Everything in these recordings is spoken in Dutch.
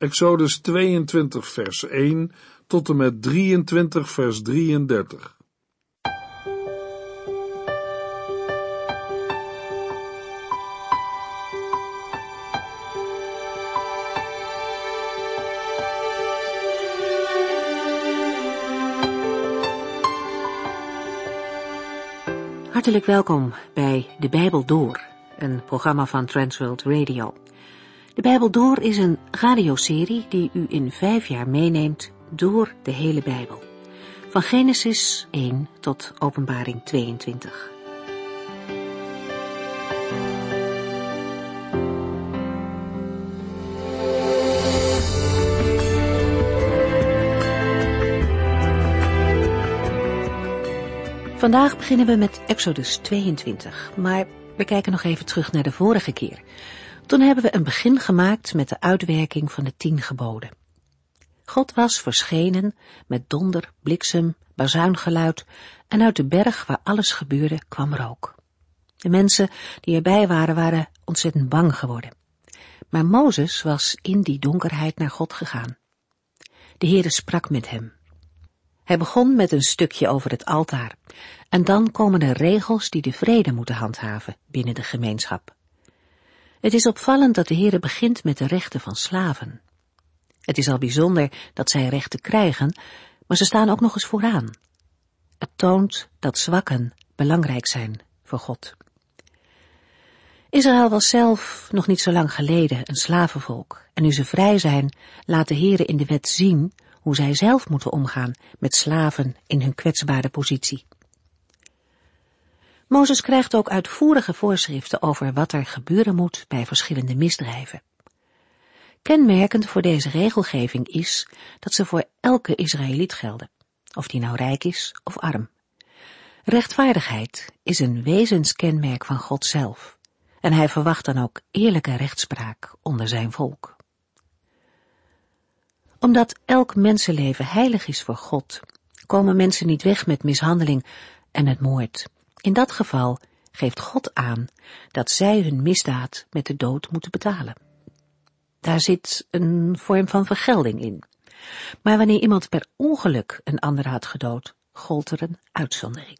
Exodus 22 vers 1 tot en met 23 vers 33. Hartelijk welkom bij De Bijbel Door, een programma van Transworld Radio. De Bijbel Door is een radioserie die u in vijf jaar meeneemt door de hele Bijbel. Van Genesis 1 tot Openbaring 22. Vandaag beginnen we met Exodus 22, maar we kijken nog even terug naar de vorige keer. Toen hebben we een begin gemaakt met de uitwerking van de tien geboden. God was verschenen met donder, bliksem, bazuingeluid en uit de berg waar alles gebeurde kwam rook. De mensen die erbij waren, waren ontzettend bang geworden. Maar Mozes was in die donkerheid naar God gegaan. De Heere sprak met hem. Hij begon met een stukje over het altaar. En dan komen er regels die de vrede moeten handhaven binnen de gemeenschap. Het is opvallend dat de Heere begint met de rechten van slaven. Het is al bijzonder dat zij rechten krijgen, maar ze staan ook nog eens vooraan. Het toont dat zwakken belangrijk zijn voor God. Israël was zelf nog niet zo lang geleden een slavenvolk, en nu ze vrij zijn, laat de Heere in de wet zien hoe zij zelf moeten omgaan met slaven in hun kwetsbare positie. Mozes krijgt ook uitvoerige voorschriften over wat er gebeuren moet bij verschillende misdrijven. Kenmerkend voor deze regelgeving is dat ze voor elke Israëliet gelden, of die nou rijk is of arm. Rechtvaardigheid is een wezenskenmerk van God zelf, en hij verwacht dan ook eerlijke rechtspraak onder zijn volk. Omdat elk mensenleven heilig is voor God, komen mensen niet weg met mishandeling en het moord. In dat geval geeft God aan dat zij hun misdaad met de dood moeten betalen. Daar zit een vorm van vergelding in. Maar wanneer iemand per ongeluk een ander had gedood, gold er een uitzondering.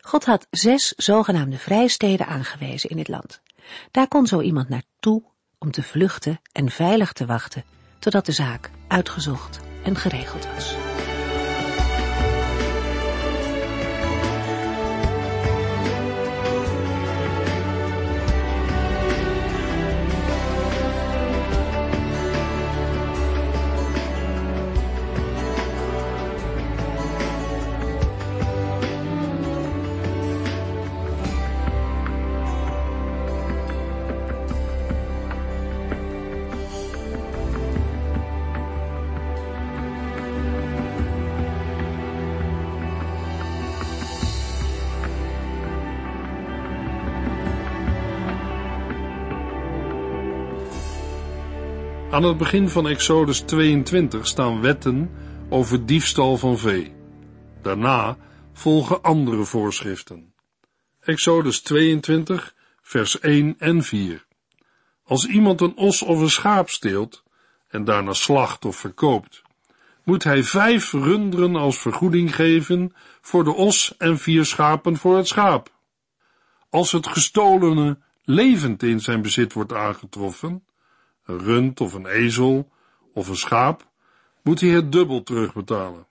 God had zes zogenaamde vrijsteden aangewezen in het land. Daar kon zo iemand naartoe om te vluchten en veilig te wachten totdat de zaak uitgezocht en geregeld was. Aan het begin van Exodus 22 staan wetten over diefstal van vee. Daarna volgen andere voorschriften. Exodus 22, vers 1 en 4. Als iemand een os of een schaap steelt en daarna slacht of verkoopt, moet hij vijf runderen als vergoeding geven voor de os en vier schapen voor het schaap. Als het gestolene levend in zijn bezit wordt aangetroffen, een rund of een ezel of een schaap, moet hij het dubbel terugbetalen.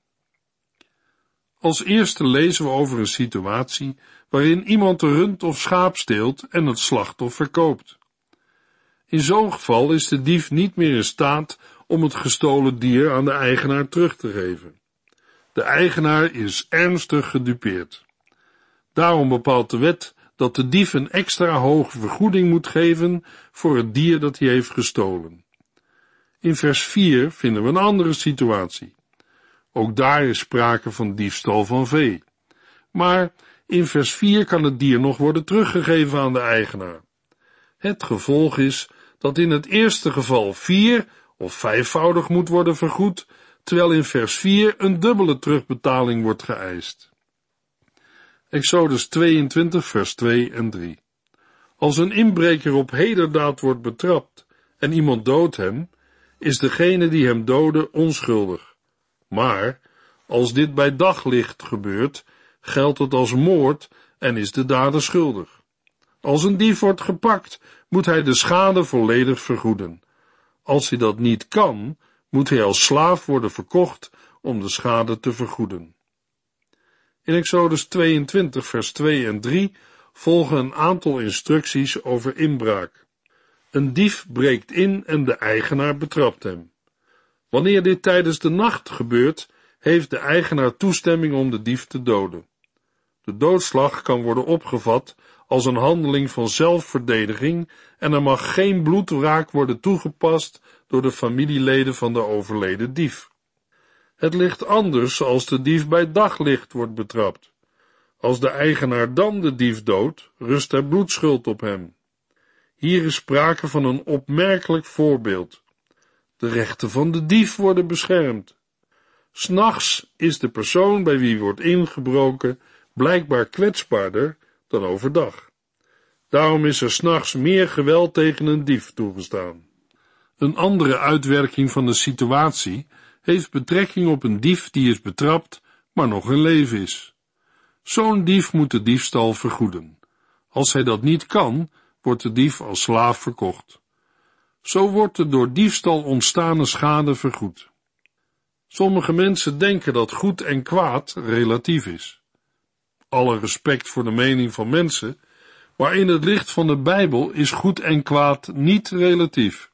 Als eerste lezen we over een situatie waarin iemand een rund of schaap steelt en het slachtoffer verkoopt. In zo'n geval is de dief niet meer in staat om het gestolen dier aan de eigenaar terug te geven. De eigenaar is ernstig gedupeerd. Daarom bepaalt de wet dat de dief een extra hoge vergoeding moet geven voor het dier dat hij heeft gestolen. In vers 4 vinden we een andere situatie. Ook daar is sprake van diefstal van vee. Maar in vers 4 kan het dier nog worden teruggegeven aan de eigenaar. Het gevolg is dat in het eerste geval vier of vijfvoudig moet worden vergoed, terwijl in vers 4 een dubbele terugbetaling wordt geëist. Exodus 22, vers 2 en 3. Als een inbreker op hederdaad wordt betrapt en iemand doodt hem, is degene die hem doodde onschuldig. Maar als dit bij daglicht gebeurt, geldt het als moord en is de dader schuldig. Als een dief wordt gepakt, moet hij de schade volledig vergoeden. Als hij dat niet kan, moet hij als slaaf worden verkocht om de schade te vergoeden. In Exodus 22, vers 2 en 3 volgen een aantal instructies over inbraak. Een dief breekt in en de eigenaar betrapt hem. Wanneer dit tijdens de nacht gebeurt, heeft de eigenaar toestemming om de dief te doden. De doodslag kan worden opgevat als een handeling van zelfverdediging en er mag geen bloedwraak worden toegepast door de familieleden van de overleden dief. Het ligt anders als de dief bij daglicht wordt betrapt. Als de eigenaar dan de dief doodt, rust er bloedschuld op hem. Hier is sprake van een opmerkelijk voorbeeld. De rechten van de dief worden beschermd. S'nachts is de persoon bij wie wordt ingebroken blijkbaar kwetsbaarder dan overdag. Daarom is er s'nachts meer geweld tegen een dief toegestaan. Een andere uitwerking van de situatie heeft betrekking op een dief die is betrapt, maar nog in leven is. Zo'n dief moet de diefstal vergoeden. Als hij dat niet kan, wordt de dief als slaaf verkocht. Zo wordt de door diefstal ontstane schade vergoed. Sommige mensen denken dat goed en kwaad relatief is. Alle respect voor de mening van mensen, maar in het licht van de Bijbel is goed en kwaad niet relatief.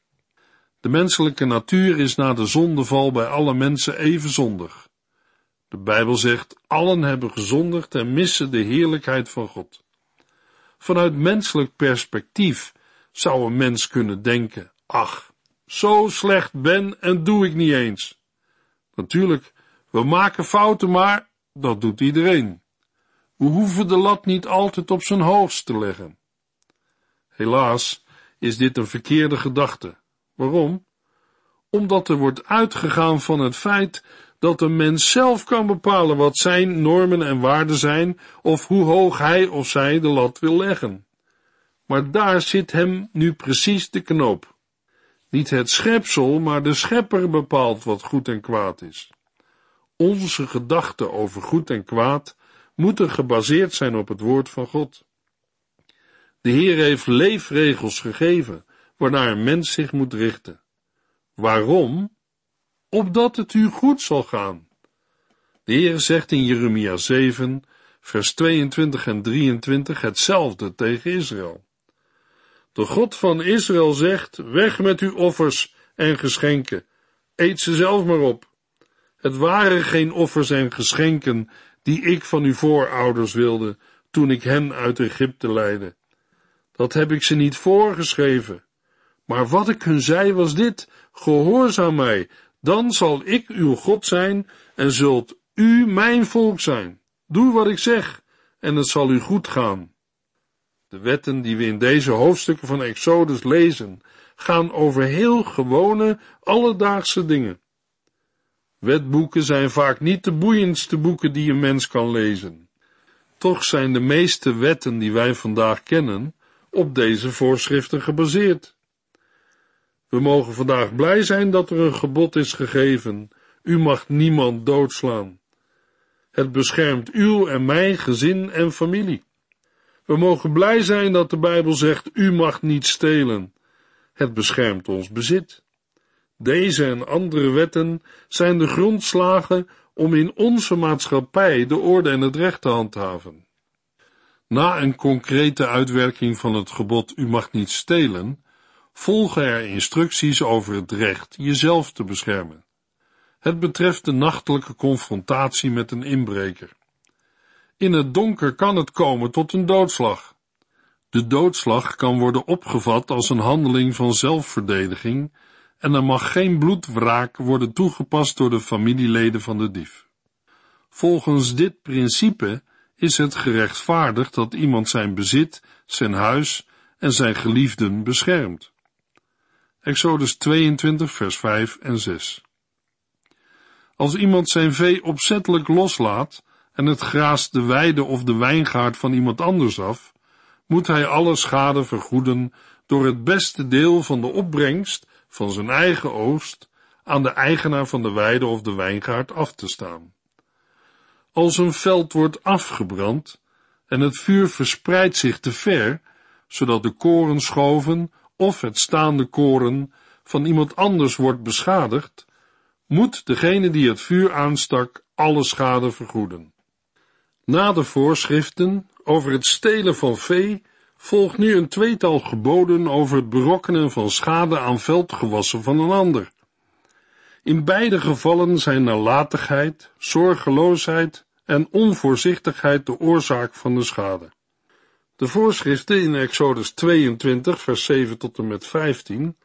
De menselijke natuur is na de zondeval bij alle mensen even zondig. De Bijbel zegt, allen hebben gezondigd en missen de heerlijkheid van God. Vanuit menselijk perspectief zou een mens kunnen denken, ach, zo slecht ben en doe ik niet eens. Natuurlijk, we maken fouten, maar dat doet iedereen. We hoeven de lat niet altijd op zijn hoogst te leggen. Helaas is dit een verkeerde gedachte. Waarom? Omdat er wordt uitgegaan van het feit dat een mens zelf kan bepalen wat zijn normen en waarden zijn of hoe hoog hij of zij de lat wil leggen. Maar daar zit hem nu precies de knoop. Niet het schepsel, maar de schepper bepaalt wat goed en kwaad is. Onze gedachten over goed en kwaad moeten gebaseerd zijn op het woord van God. De Heer heeft leefregels gegeven waarnaar een mens zich moet richten. Waarom? Opdat het u goed zal gaan. De Heer zegt in Jeremia 7, vers 22 en 23 hetzelfde tegen Israël. De God van Israël zegt, weg met uw offers en geschenken, eet ze zelf maar op. Het waren geen offers en geschenken die ik van uw voorouders wilde toen ik hen uit Egypte leidde. Dat heb ik ze niet voorgeschreven. Maar wat ik hun zei was dit, gehoorzaam mij, dan zal ik uw God zijn en zult u mijn volk zijn. Doe wat ik zeg en het zal u goed gaan. De wetten die we in deze hoofdstukken van Exodus lezen, gaan over heel gewone, alledaagse dingen. Wetboeken zijn vaak niet de boeiendste boeken die een mens kan lezen. Toch zijn de meeste wetten die wij vandaag kennen op deze voorschriften gebaseerd. We mogen vandaag blij zijn dat er een gebod is gegeven. U mag niemand doodslaan. Het beschermt uw en mijn gezin en familie. We mogen blij zijn dat de Bijbel zegt: U mag niet stelen. Het beschermt ons bezit. Deze en andere wetten zijn de grondslagen om in onze maatschappij de orde en het recht te handhaven. Na een concrete uitwerking van het gebod U mag niet stelen, volgen er instructies over het recht jezelf te beschermen. Het betreft de nachtelijke confrontatie met een inbreker. In het donker kan het komen tot een doodslag. De doodslag kan worden opgevat als een handeling van zelfverdediging en er mag geen bloedwraak worden toegepast door de familieleden van de dief. Volgens dit principe is het gerechtvaardigd dat iemand zijn bezit, zijn huis en zijn geliefden beschermt. Exodus 22, vers 5 en 6. Als iemand zijn vee opzettelijk loslaat en het graast de weide of de wijngaard van iemand anders af, moet hij alle schade vergoeden door het beste deel van de opbrengst van zijn eigen oogst aan de eigenaar van de weide of de wijngaard af te staan. Als een veld wordt afgebrand en het vuur verspreidt zich te ver, zodat de korenschoven of het staande koren van iemand anders wordt beschadigd, moet degene die het vuur aanstak alle schade vergoeden. Na de voorschriften over het stelen van vee volgt nu een tweetal geboden over het berokkenen van schade aan veldgewassen van een ander. In beide gevallen zijn nalatigheid, zorgeloosheid en onvoorzichtigheid de oorzaak van de schade. De voorschriften in Exodus 22, vers 7 tot en met 15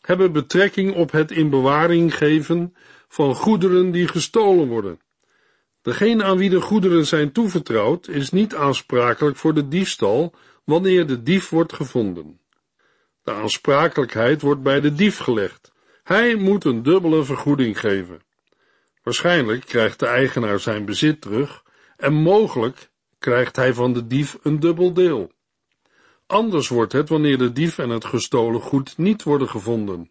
hebben betrekking op het in bewaring geven van goederen die gestolen worden. Degene aan wie de goederen zijn toevertrouwd is niet aansprakelijk voor de diefstal wanneer de dief wordt gevonden. De aansprakelijkheid wordt bij de dief gelegd. Hij moet een dubbele vergoeding geven. Waarschijnlijk krijgt de eigenaar zijn bezit terug en mogelijk krijgt hij van de dief een dubbel deel. Anders wordt het wanneer de dief en het gestolen goed niet worden gevonden.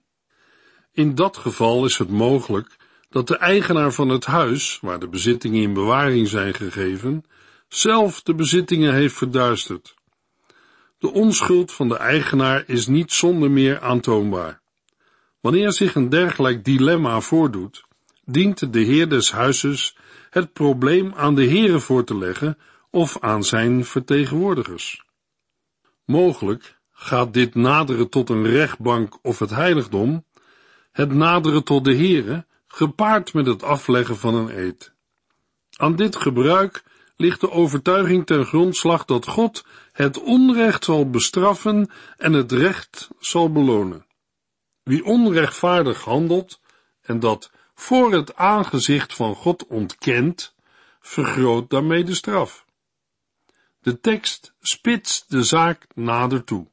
In dat geval is het mogelijk dat de eigenaar van het huis, waar de bezittingen in bewaring zijn gegeven, zelf de bezittingen heeft verduisterd. De onschuld van de eigenaar is niet zonder meer aantoonbaar. Wanneer zich een dergelijk dilemma voordoet, dient de heer des huizes het probleem aan de heren voor te leggen of aan zijn vertegenwoordigers. Mogelijk gaat dit naderen tot een rechtbank of het heiligdom, het naderen tot de heren, gepaard met het afleggen van een eed. Aan dit gebruik ligt de overtuiging ten grondslag dat God het onrecht zal bestraffen en het recht zal belonen. Wie onrechtvaardig handelt en dat voor het aangezicht van God ontkent, vergroot daarmee de straf. De tekst spitst de zaak nader toe.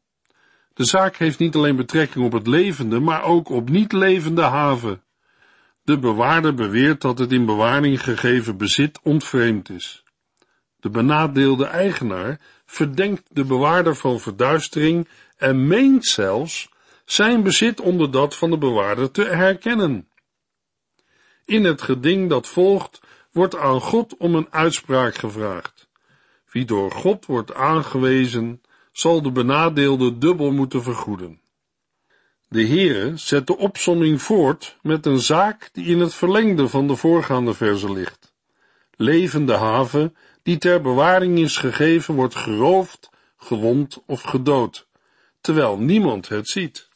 De zaak heeft niet alleen betrekking op het levende, maar ook op niet levende haven. De bewaarder beweert dat het in bewaring gegeven bezit ontvreemd is. De benadeelde eigenaar verdenkt de bewaarder van verduistering en meent zelfs zijn bezit onder dat van de bewaarder te herkennen. In het geding dat volgt wordt aan God om een uitspraak gevraagd. Wie door God wordt aangewezen, zal de benadeelde dubbel moeten vergoeden. De Heere zet de opsomming voort met een zaak die in het verlengde van de voorgaande verse ligt. Levende haven die ter bewaring is gegeven, wordt geroofd, gewond of gedood, terwijl niemand het ziet.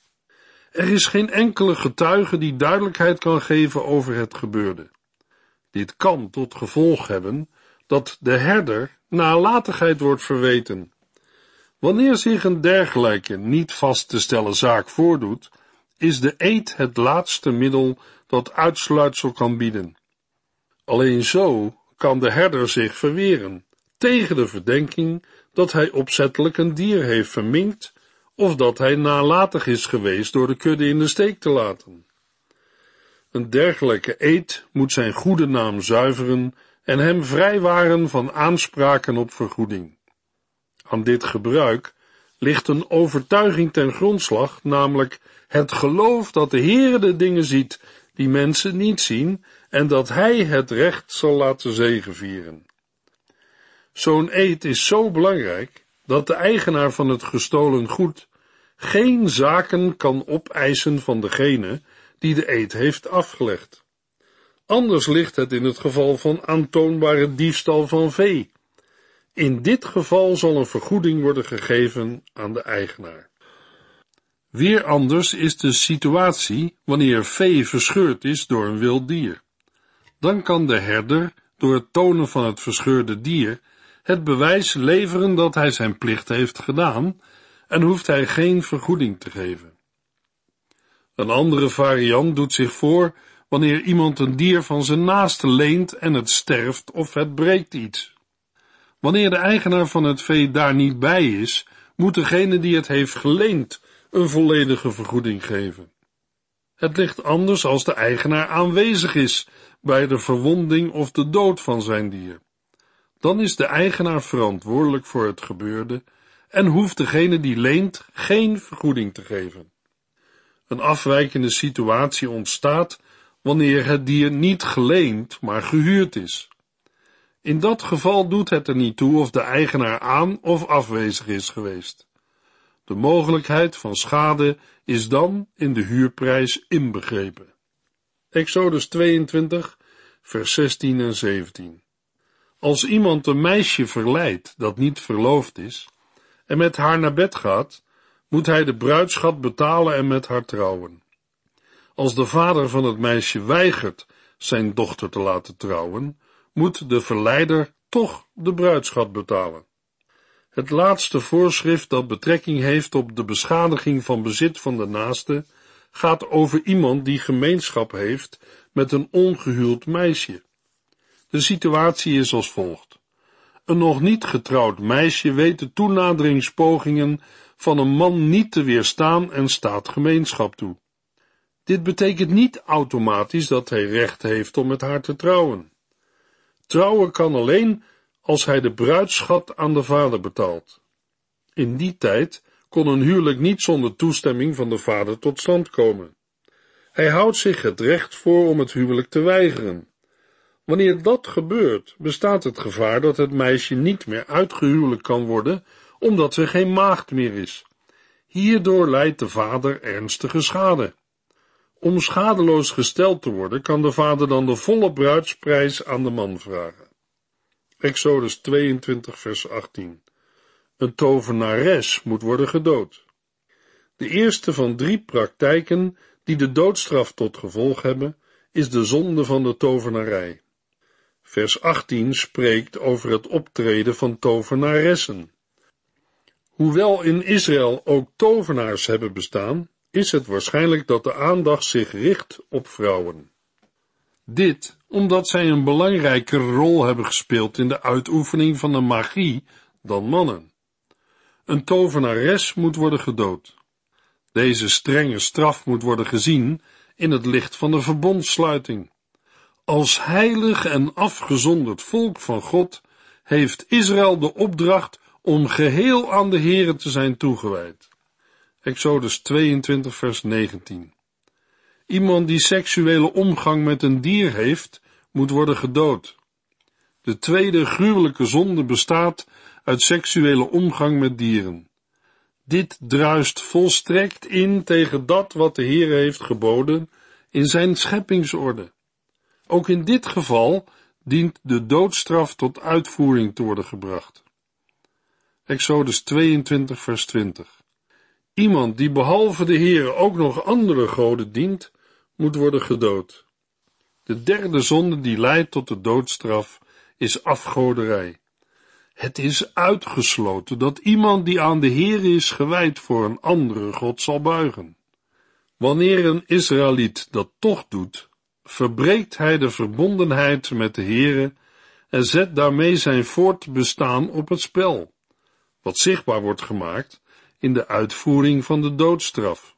Er is geen enkele getuige die duidelijkheid kan geven over het gebeurde. Dit kan tot gevolg hebben dat de herder nalatigheid wordt verweten. Wanneer zich een dergelijke niet vast te stellen zaak voordoet, is de eed het laatste middel dat uitsluitsel kan bieden. Alleen zo kan de herder zich verweren tegen de verdenking dat hij opzettelijk een dier heeft verminkt of dat hij nalatig is geweest door de kudde in de steek te laten. Een dergelijke eed moet zijn goede naam zuiveren en hem vrijwaren van aanspraken op vergoeding. Aan dit gebruik ligt een overtuiging ten grondslag, namelijk het geloof dat de Heere de dingen ziet die mensen niet zien en dat Hij het recht zal laten zegevieren. Zo'n eed is zo belangrijk dat de eigenaar van het gestolen goed geen zaken kan opeisen van degene die de eed heeft afgelegd. Anders ligt het in het geval van aantoonbare diefstal van vee. In dit geval zal een vergoeding worden gegeven aan de eigenaar. Weer anders is de situatie wanneer vee verscheurd is door een wild dier. Dan kan de herder, door het tonen van het verscheurde dier, het bewijs leveren dat hij zijn plicht heeft gedaan en hoeft hij geen vergoeding te geven. Een andere variant doet zich voor wanneer iemand een dier van zijn naaste leent en het sterft of het breekt iets. Wanneer de eigenaar van het vee daar niet bij is, moet degene die het heeft geleend een volledige vergoeding geven. Het ligt anders als de eigenaar aanwezig is bij de verwonding of de dood van zijn dier. Dan is de eigenaar verantwoordelijk voor het gebeurde en hoeft degene die leent geen vergoeding te geven. Een afwijkende situatie ontstaat wanneer het dier niet geleend, maar gehuurd is. In dat geval doet het er niet toe of de eigenaar aan of afwezig is geweest. De mogelijkheid van schade is dan in de huurprijs inbegrepen. Exodus 22, vers 16 en 17. Als iemand een meisje verleidt dat niet verloofd is en met haar naar bed gaat, moet hij de bruidschat betalen en met haar trouwen. Als de vader van het meisje weigert zijn dochter te laten trouwen, moet de verleider toch de bruidschat betalen. Het laatste voorschrift dat betrekking heeft op de beschadiging van bezit van de naaste gaat over iemand die gemeenschap heeft met een ongehuwd meisje. De situatie is als volgt. Een nog niet getrouwd meisje weet de toenaderingspogingen van een man niet te weerstaan en staat gemeenschap toe. Dit betekent niet automatisch dat hij recht heeft om met haar te trouwen. Trouwen kan alleen als hij de bruidschat aan de vader betaalt. In die tijd kon een huwelijk niet zonder toestemming van de vader tot stand komen. Hij houdt zich het recht voor om het huwelijk te weigeren. Wanneer dat gebeurt, bestaat het gevaar dat het meisje niet meer uitgehuwelijk kan worden, omdat ze geen maagd meer is. Hierdoor leidt de vader ernstige schade. Om schadeloos gesteld te worden, kan de vader dan de volle bruidsprijs aan de man vragen. Exodus 22, vers 18. Een tovenares moet worden gedood. De eerste van drie praktijken die de doodstraf tot gevolg hebben, is de zonde van de tovenarij. Vers 18 spreekt over het optreden van tovenaressen. Hoewel in Israël ook tovenaars hebben bestaan, is het waarschijnlijk dat de aandacht zich richt op vrouwen. Dit omdat zij een belangrijkere rol hebben gespeeld in de uitoefening van de magie dan mannen. Een tovenares moet worden gedood. Deze strenge straf moet worden gezien in het licht van de verbondsluiting. Als heilig en afgezonderd volk van God heeft Israël de opdracht om geheel aan de Here te zijn toegewijd. Exodus 22 vers 19 Iemand die seksuele omgang met een dier heeft, moet worden gedood. De tweede gruwelijke zonde bestaat uit seksuele omgang met dieren. Dit druist volstrekt in tegen dat wat de Heer heeft geboden in zijn scheppingsorde. Ook in dit geval dient de doodstraf tot uitvoering te worden gebracht. Exodus 22 vers 20 Iemand die behalve de Heer ook nog andere goden dient, moet worden gedood. De derde zonde die leidt tot de doodstraf is afgoderij. Het is uitgesloten dat iemand die aan de Heer is gewijd voor een andere God zal buigen. Wanneer een Israëliet dat toch doet, verbreekt hij de verbondenheid met de Heere en zet daarmee zijn voortbestaan op het spel, wat zichtbaar wordt gemaakt in de uitvoering van de doodstraf.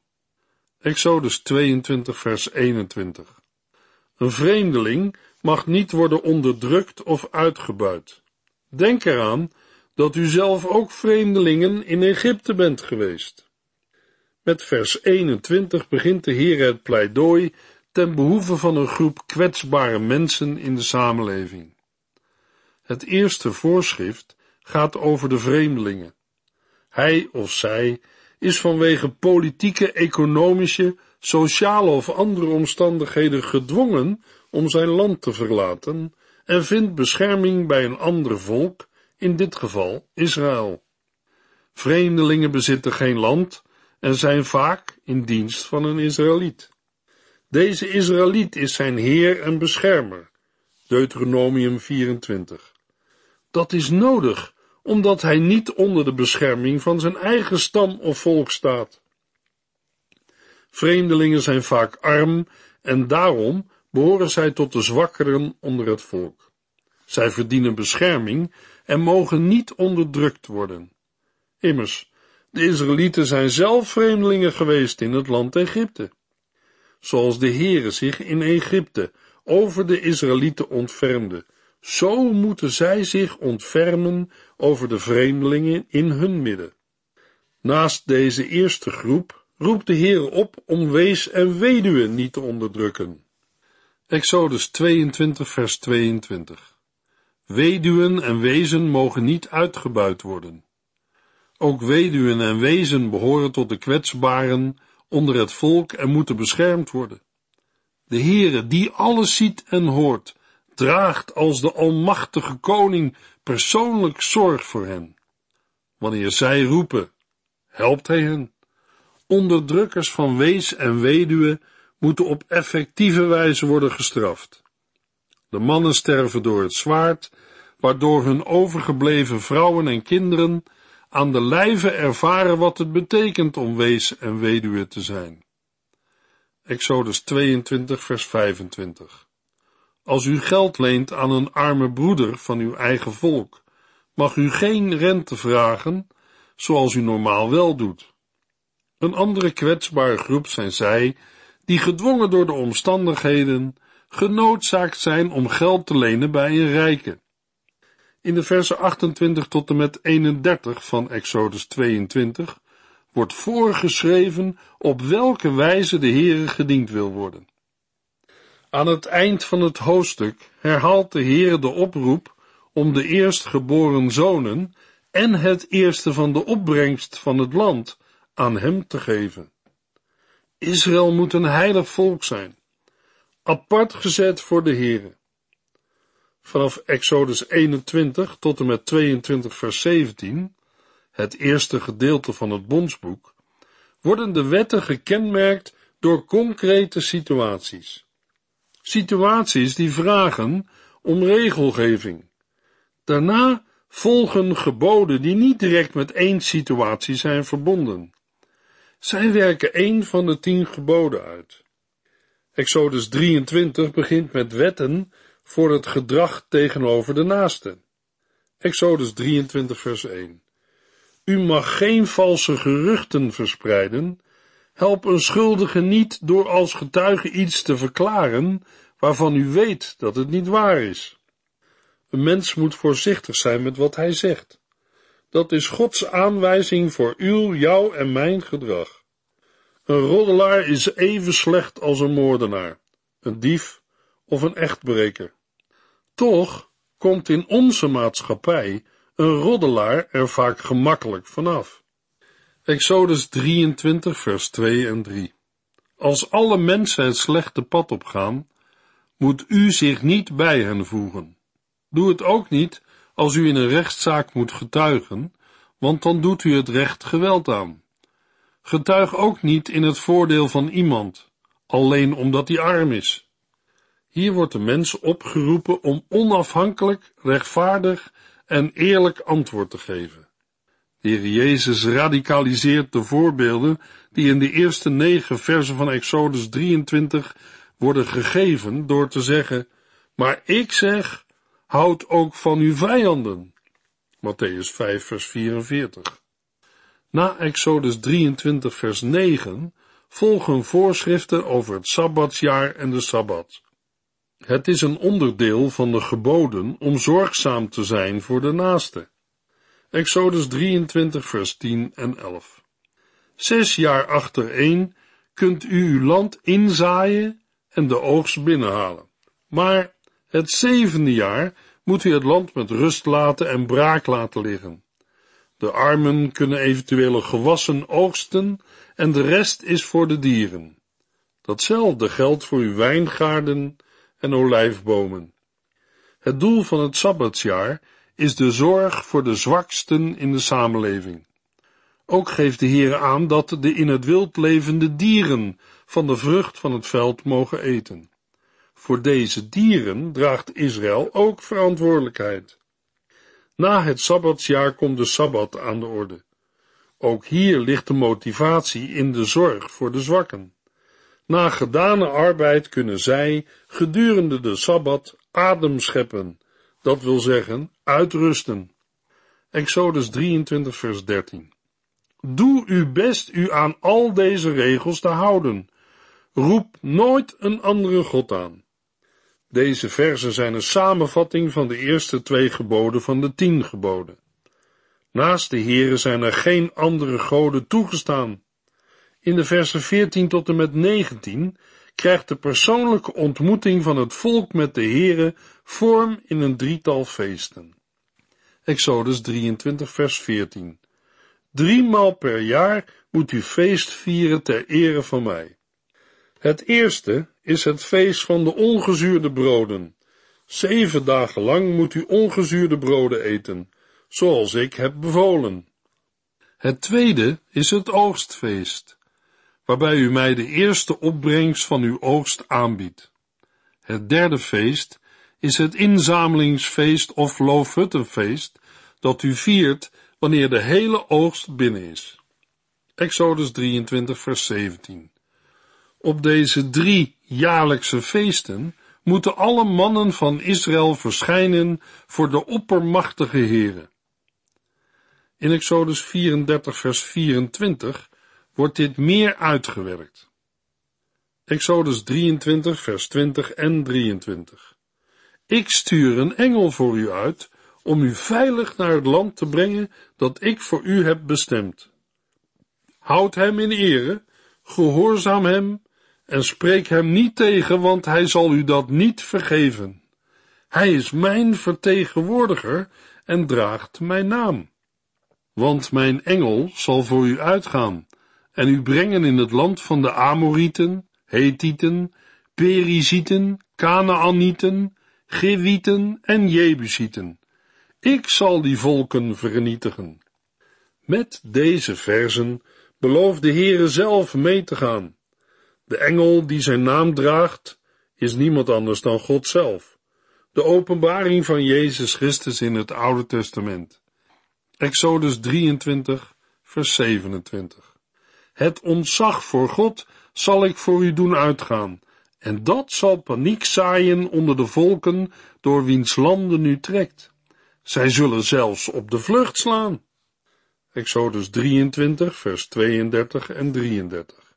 Exodus 22 vers 21 Een vreemdeling mag niet worden onderdrukt of uitgebuit. Denk eraan dat u zelf ook vreemdelingen in Egypte bent geweest. Met vers 21 begint de Heer het pleidooi ten behoeve van een groep kwetsbare mensen in de samenleving. Het eerste voorschrift gaat over de vreemdelingen. Hij of zij is vanwege politieke, economische, sociale of andere omstandigheden gedwongen om zijn land te verlaten en vindt bescherming bij een ander volk, in dit geval Israël. Vreemdelingen bezitten geen land en zijn vaak in dienst van een Israëliet. Deze Israëliet is zijn Heer en beschermer. Deuteronomium 24. Dat is nodig, omdat hij niet onder de bescherming van zijn eigen stam of volk staat. Vreemdelingen zijn vaak arm en daarom behoren zij tot de zwakkeren onder het volk. Zij verdienen bescherming en mogen niet onderdrukt worden. Immers, de Israëlieten zijn zelf vreemdelingen geweest in het land Egypte. Zoals de Heere zich in Egypte over de Israëlieten ontfermde, zo moeten zij zich ontfermen over de vreemdelingen in hun midden. Naast deze eerste groep, roept de Heer op om wees en weduwe niet te onderdrukken. Exodus 22 vers 22 Weduwen en wezen mogen niet uitgebuit worden. Ook weduwen en wezen behoren tot de kwetsbaren onder het volk en moeten beschermd worden. De Heere, die alles ziet en hoort, draagt als de almachtige koning persoonlijk zorg voor hen. Wanneer zij roepen, helpt hij hen. Onderdrukkers van wees en weduwe moeten op effectieve wijze worden gestraft. De mannen sterven door het zwaard, waardoor hun overgebleven vrouwen en kinderen aan de lijve ervaren wat het betekent om wees en weduwe te zijn. Exodus 22 vers 25 Als u geld leent aan een arme broeder van uw eigen volk, mag u geen rente vragen, zoals u normaal wel doet. Een andere kwetsbare groep zijn zij die gedwongen door de omstandigheden genoodzaakt zijn om geld te lenen bij een rijke. In de versen 28 tot en met 31 van Exodus 22 wordt voorgeschreven op welke wijze de Heere gediend wil worden. Aan het eind van het hoofdstuk herhaalt de Heere de oproep om de eerstgeboren zonen en het eerste van de opbrengst van het land aan hem te geven. Israël moet een heilig volk zijn, apart gezet voor de Heere. Vanaf Exodus 21 tot en met 22 vers 17, het eerste gedeelte van het bondsboek, worden de wetten gekenmerkt door concrete situaties. Situaties die vragen om regelgeving. Daarna volgen geboden die niet direct met één situatie zijn verbonden. Zij werken één van de tien geboden uit. Exodus 23 begint met wetten voor het gedrag tegenover de naaste. Exodus 23 vers 1 U mag geen valse geruchten verspreiden, help een schuldige niet door als getuige iets te verklaren waarvan u weet dat het niet waar is. Een mens moet voorzichtig zijn met wat hij zegt. Dat is Gods aanwijzing voor uw, jouw en mijn gedrag. Een roddelaar is even slecht als een moordenaar, een dief of een echtbreker. Toch komt in onze maatschappij een roddelaar er vaak gemakkelijk vanaf. Exodus 23, vers 2 en 3. Als alle mensen het slechte pad opgaan, moet u zich niet bij hen voegen. Doe het ook niet als u in een rechtszaak moet getuigen, want dan doet u het recht geweld aan. Getuig ook niet in het voordeel van iemand, alleen omdat hij arm is. Hier wordt de mens opgeroepen om onafhankelijk, rechtvaardig en eerlijk antwoord te geven. De Heer Jezus radicaliseert de voorbeelden die in de eerste negen versen van Exodus 23 worden gegeven door te zeggen, maar ik zeg, houd ook van uw vijanden. Matthäus 5 vers 44. Na Exodus 23 vers 9 volgen voorschriften over het Sabbatsjaar en de Sabbat. Het is een onderdeel van de geboden om zorgzaam te zijn voor de naaste. Exodus 23 vers 10 en 11. Zes jaar achtereen kunt u uw land inzaaien en de oogst binnenhalen. Maar het zevende jaar moet u het land met rust laten en braak laten liggen. De armen kunnen eventuele gewassen oogsten en de rest is voor de dieren. Datzelfde geldt voor uw wijngaarden en olijfbomen. Het doel van het Sabbatsjaar is de zorg voor de zwaksten in de samenleving. Ook geeft de Heer aan dat de in het wild levende dieren van de vrucht van het veld mogen eten. Voor deze dieren draagt Israël ook verantwoordelijkheid. Na het Sabbatsjaar komt de Sabbat aan de orde. Ook hier ligt de motivatie in de zorg voor de zwakken. Na gedane arbeid kunnen zij gedurende de Sabbat adem scheppen, dat wil zeggen uitrusten. Exodus 23 vers 13 Doe uw best u aan al deze regels te houden. Roep nooit een andere God aan. Deze versen zijn een samenvatting van de eerste twee geboden van de tien geboden. Naast de Heere zijn er geen andere goden toegestaan. In de versen 14 tot en met 19 krijgt de persoonlijke ontmoeting van het volk met de Here vorm in een drietal feesten. Exodus 23 vers 14 Driemaal per jaar moet u feest vieren ter ere van mij. Het eerste is het feest van de ongezuurde broden. Zeven dagen lang moet u ongezuurde broden eten, zoals ik heb bevolen. Het tweede is het oogstfeest, waarbij u mij de eerste opbrengst van uw oogst aanbiedt. Het derde feest is het inzamelingsfeest of loofhuttenfeest, dat u viert wanneer de hele oogst binnen is. Exodus 23 vers 17 Op deze drie jaarlijkse feesten moeten alle mannen van Israël verschijnen voor de oppermachtige Here. In Exodus 34 vers 24 wordt dit meer uitgewerkt. Exodus 23 vers 20 en 23 Ik stuur een engel voor u uit om u veilig naar het land te brengen dat ik voor u heb bestemd. Houd hem in ere, gehoorzaam hem en spreek hem niet tegen, want hij zal u dat niet vergeven. Hij is mijn vertegenwoordiger en draagt mijn naam. Want mijn engel zal voor u uitgaan en u brengen in het land van de Amorieten, Hethieten, Perizieten, Kanaanieten, Gewieten en Jebusieten. Ik zal die volken vernietigen. Met deze verzen belooft de Heere zelf mee te gaan. De engel die zijn naam draagt, is niemand anders dan God zelf. De openbaring van Jezus Christus in het Oude Testament. Exodus 23, vers 27. Het ontzag voor God zal ik voor u doen uitgaan, en dat zal paniek zaaien onder de volken door wiens landen u trekt. Zij zullen zelfs op de vlucht slaan. Exodus 23, vers 32 en 33.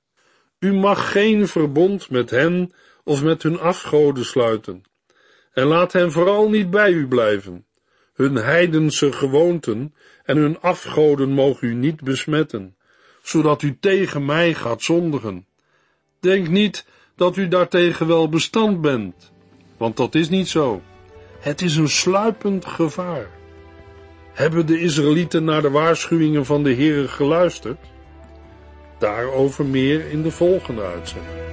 U mag geen verbond met hen of met hun afgoden sluiten. En laat hen vooral niet bij u blijven. Hun heidense gewoonten en hun afgoden mogen u niet besmetten, zodat u tegen mij gaat zondigen. Denk niet dat u daartegen wel bestand bent, want dat is niet zo. Het is een sluipend gevaar. Hebben de Israëlieten naar de waarschuwingen van de Heere geluisterd? Daarover meer in de volgende uitzending.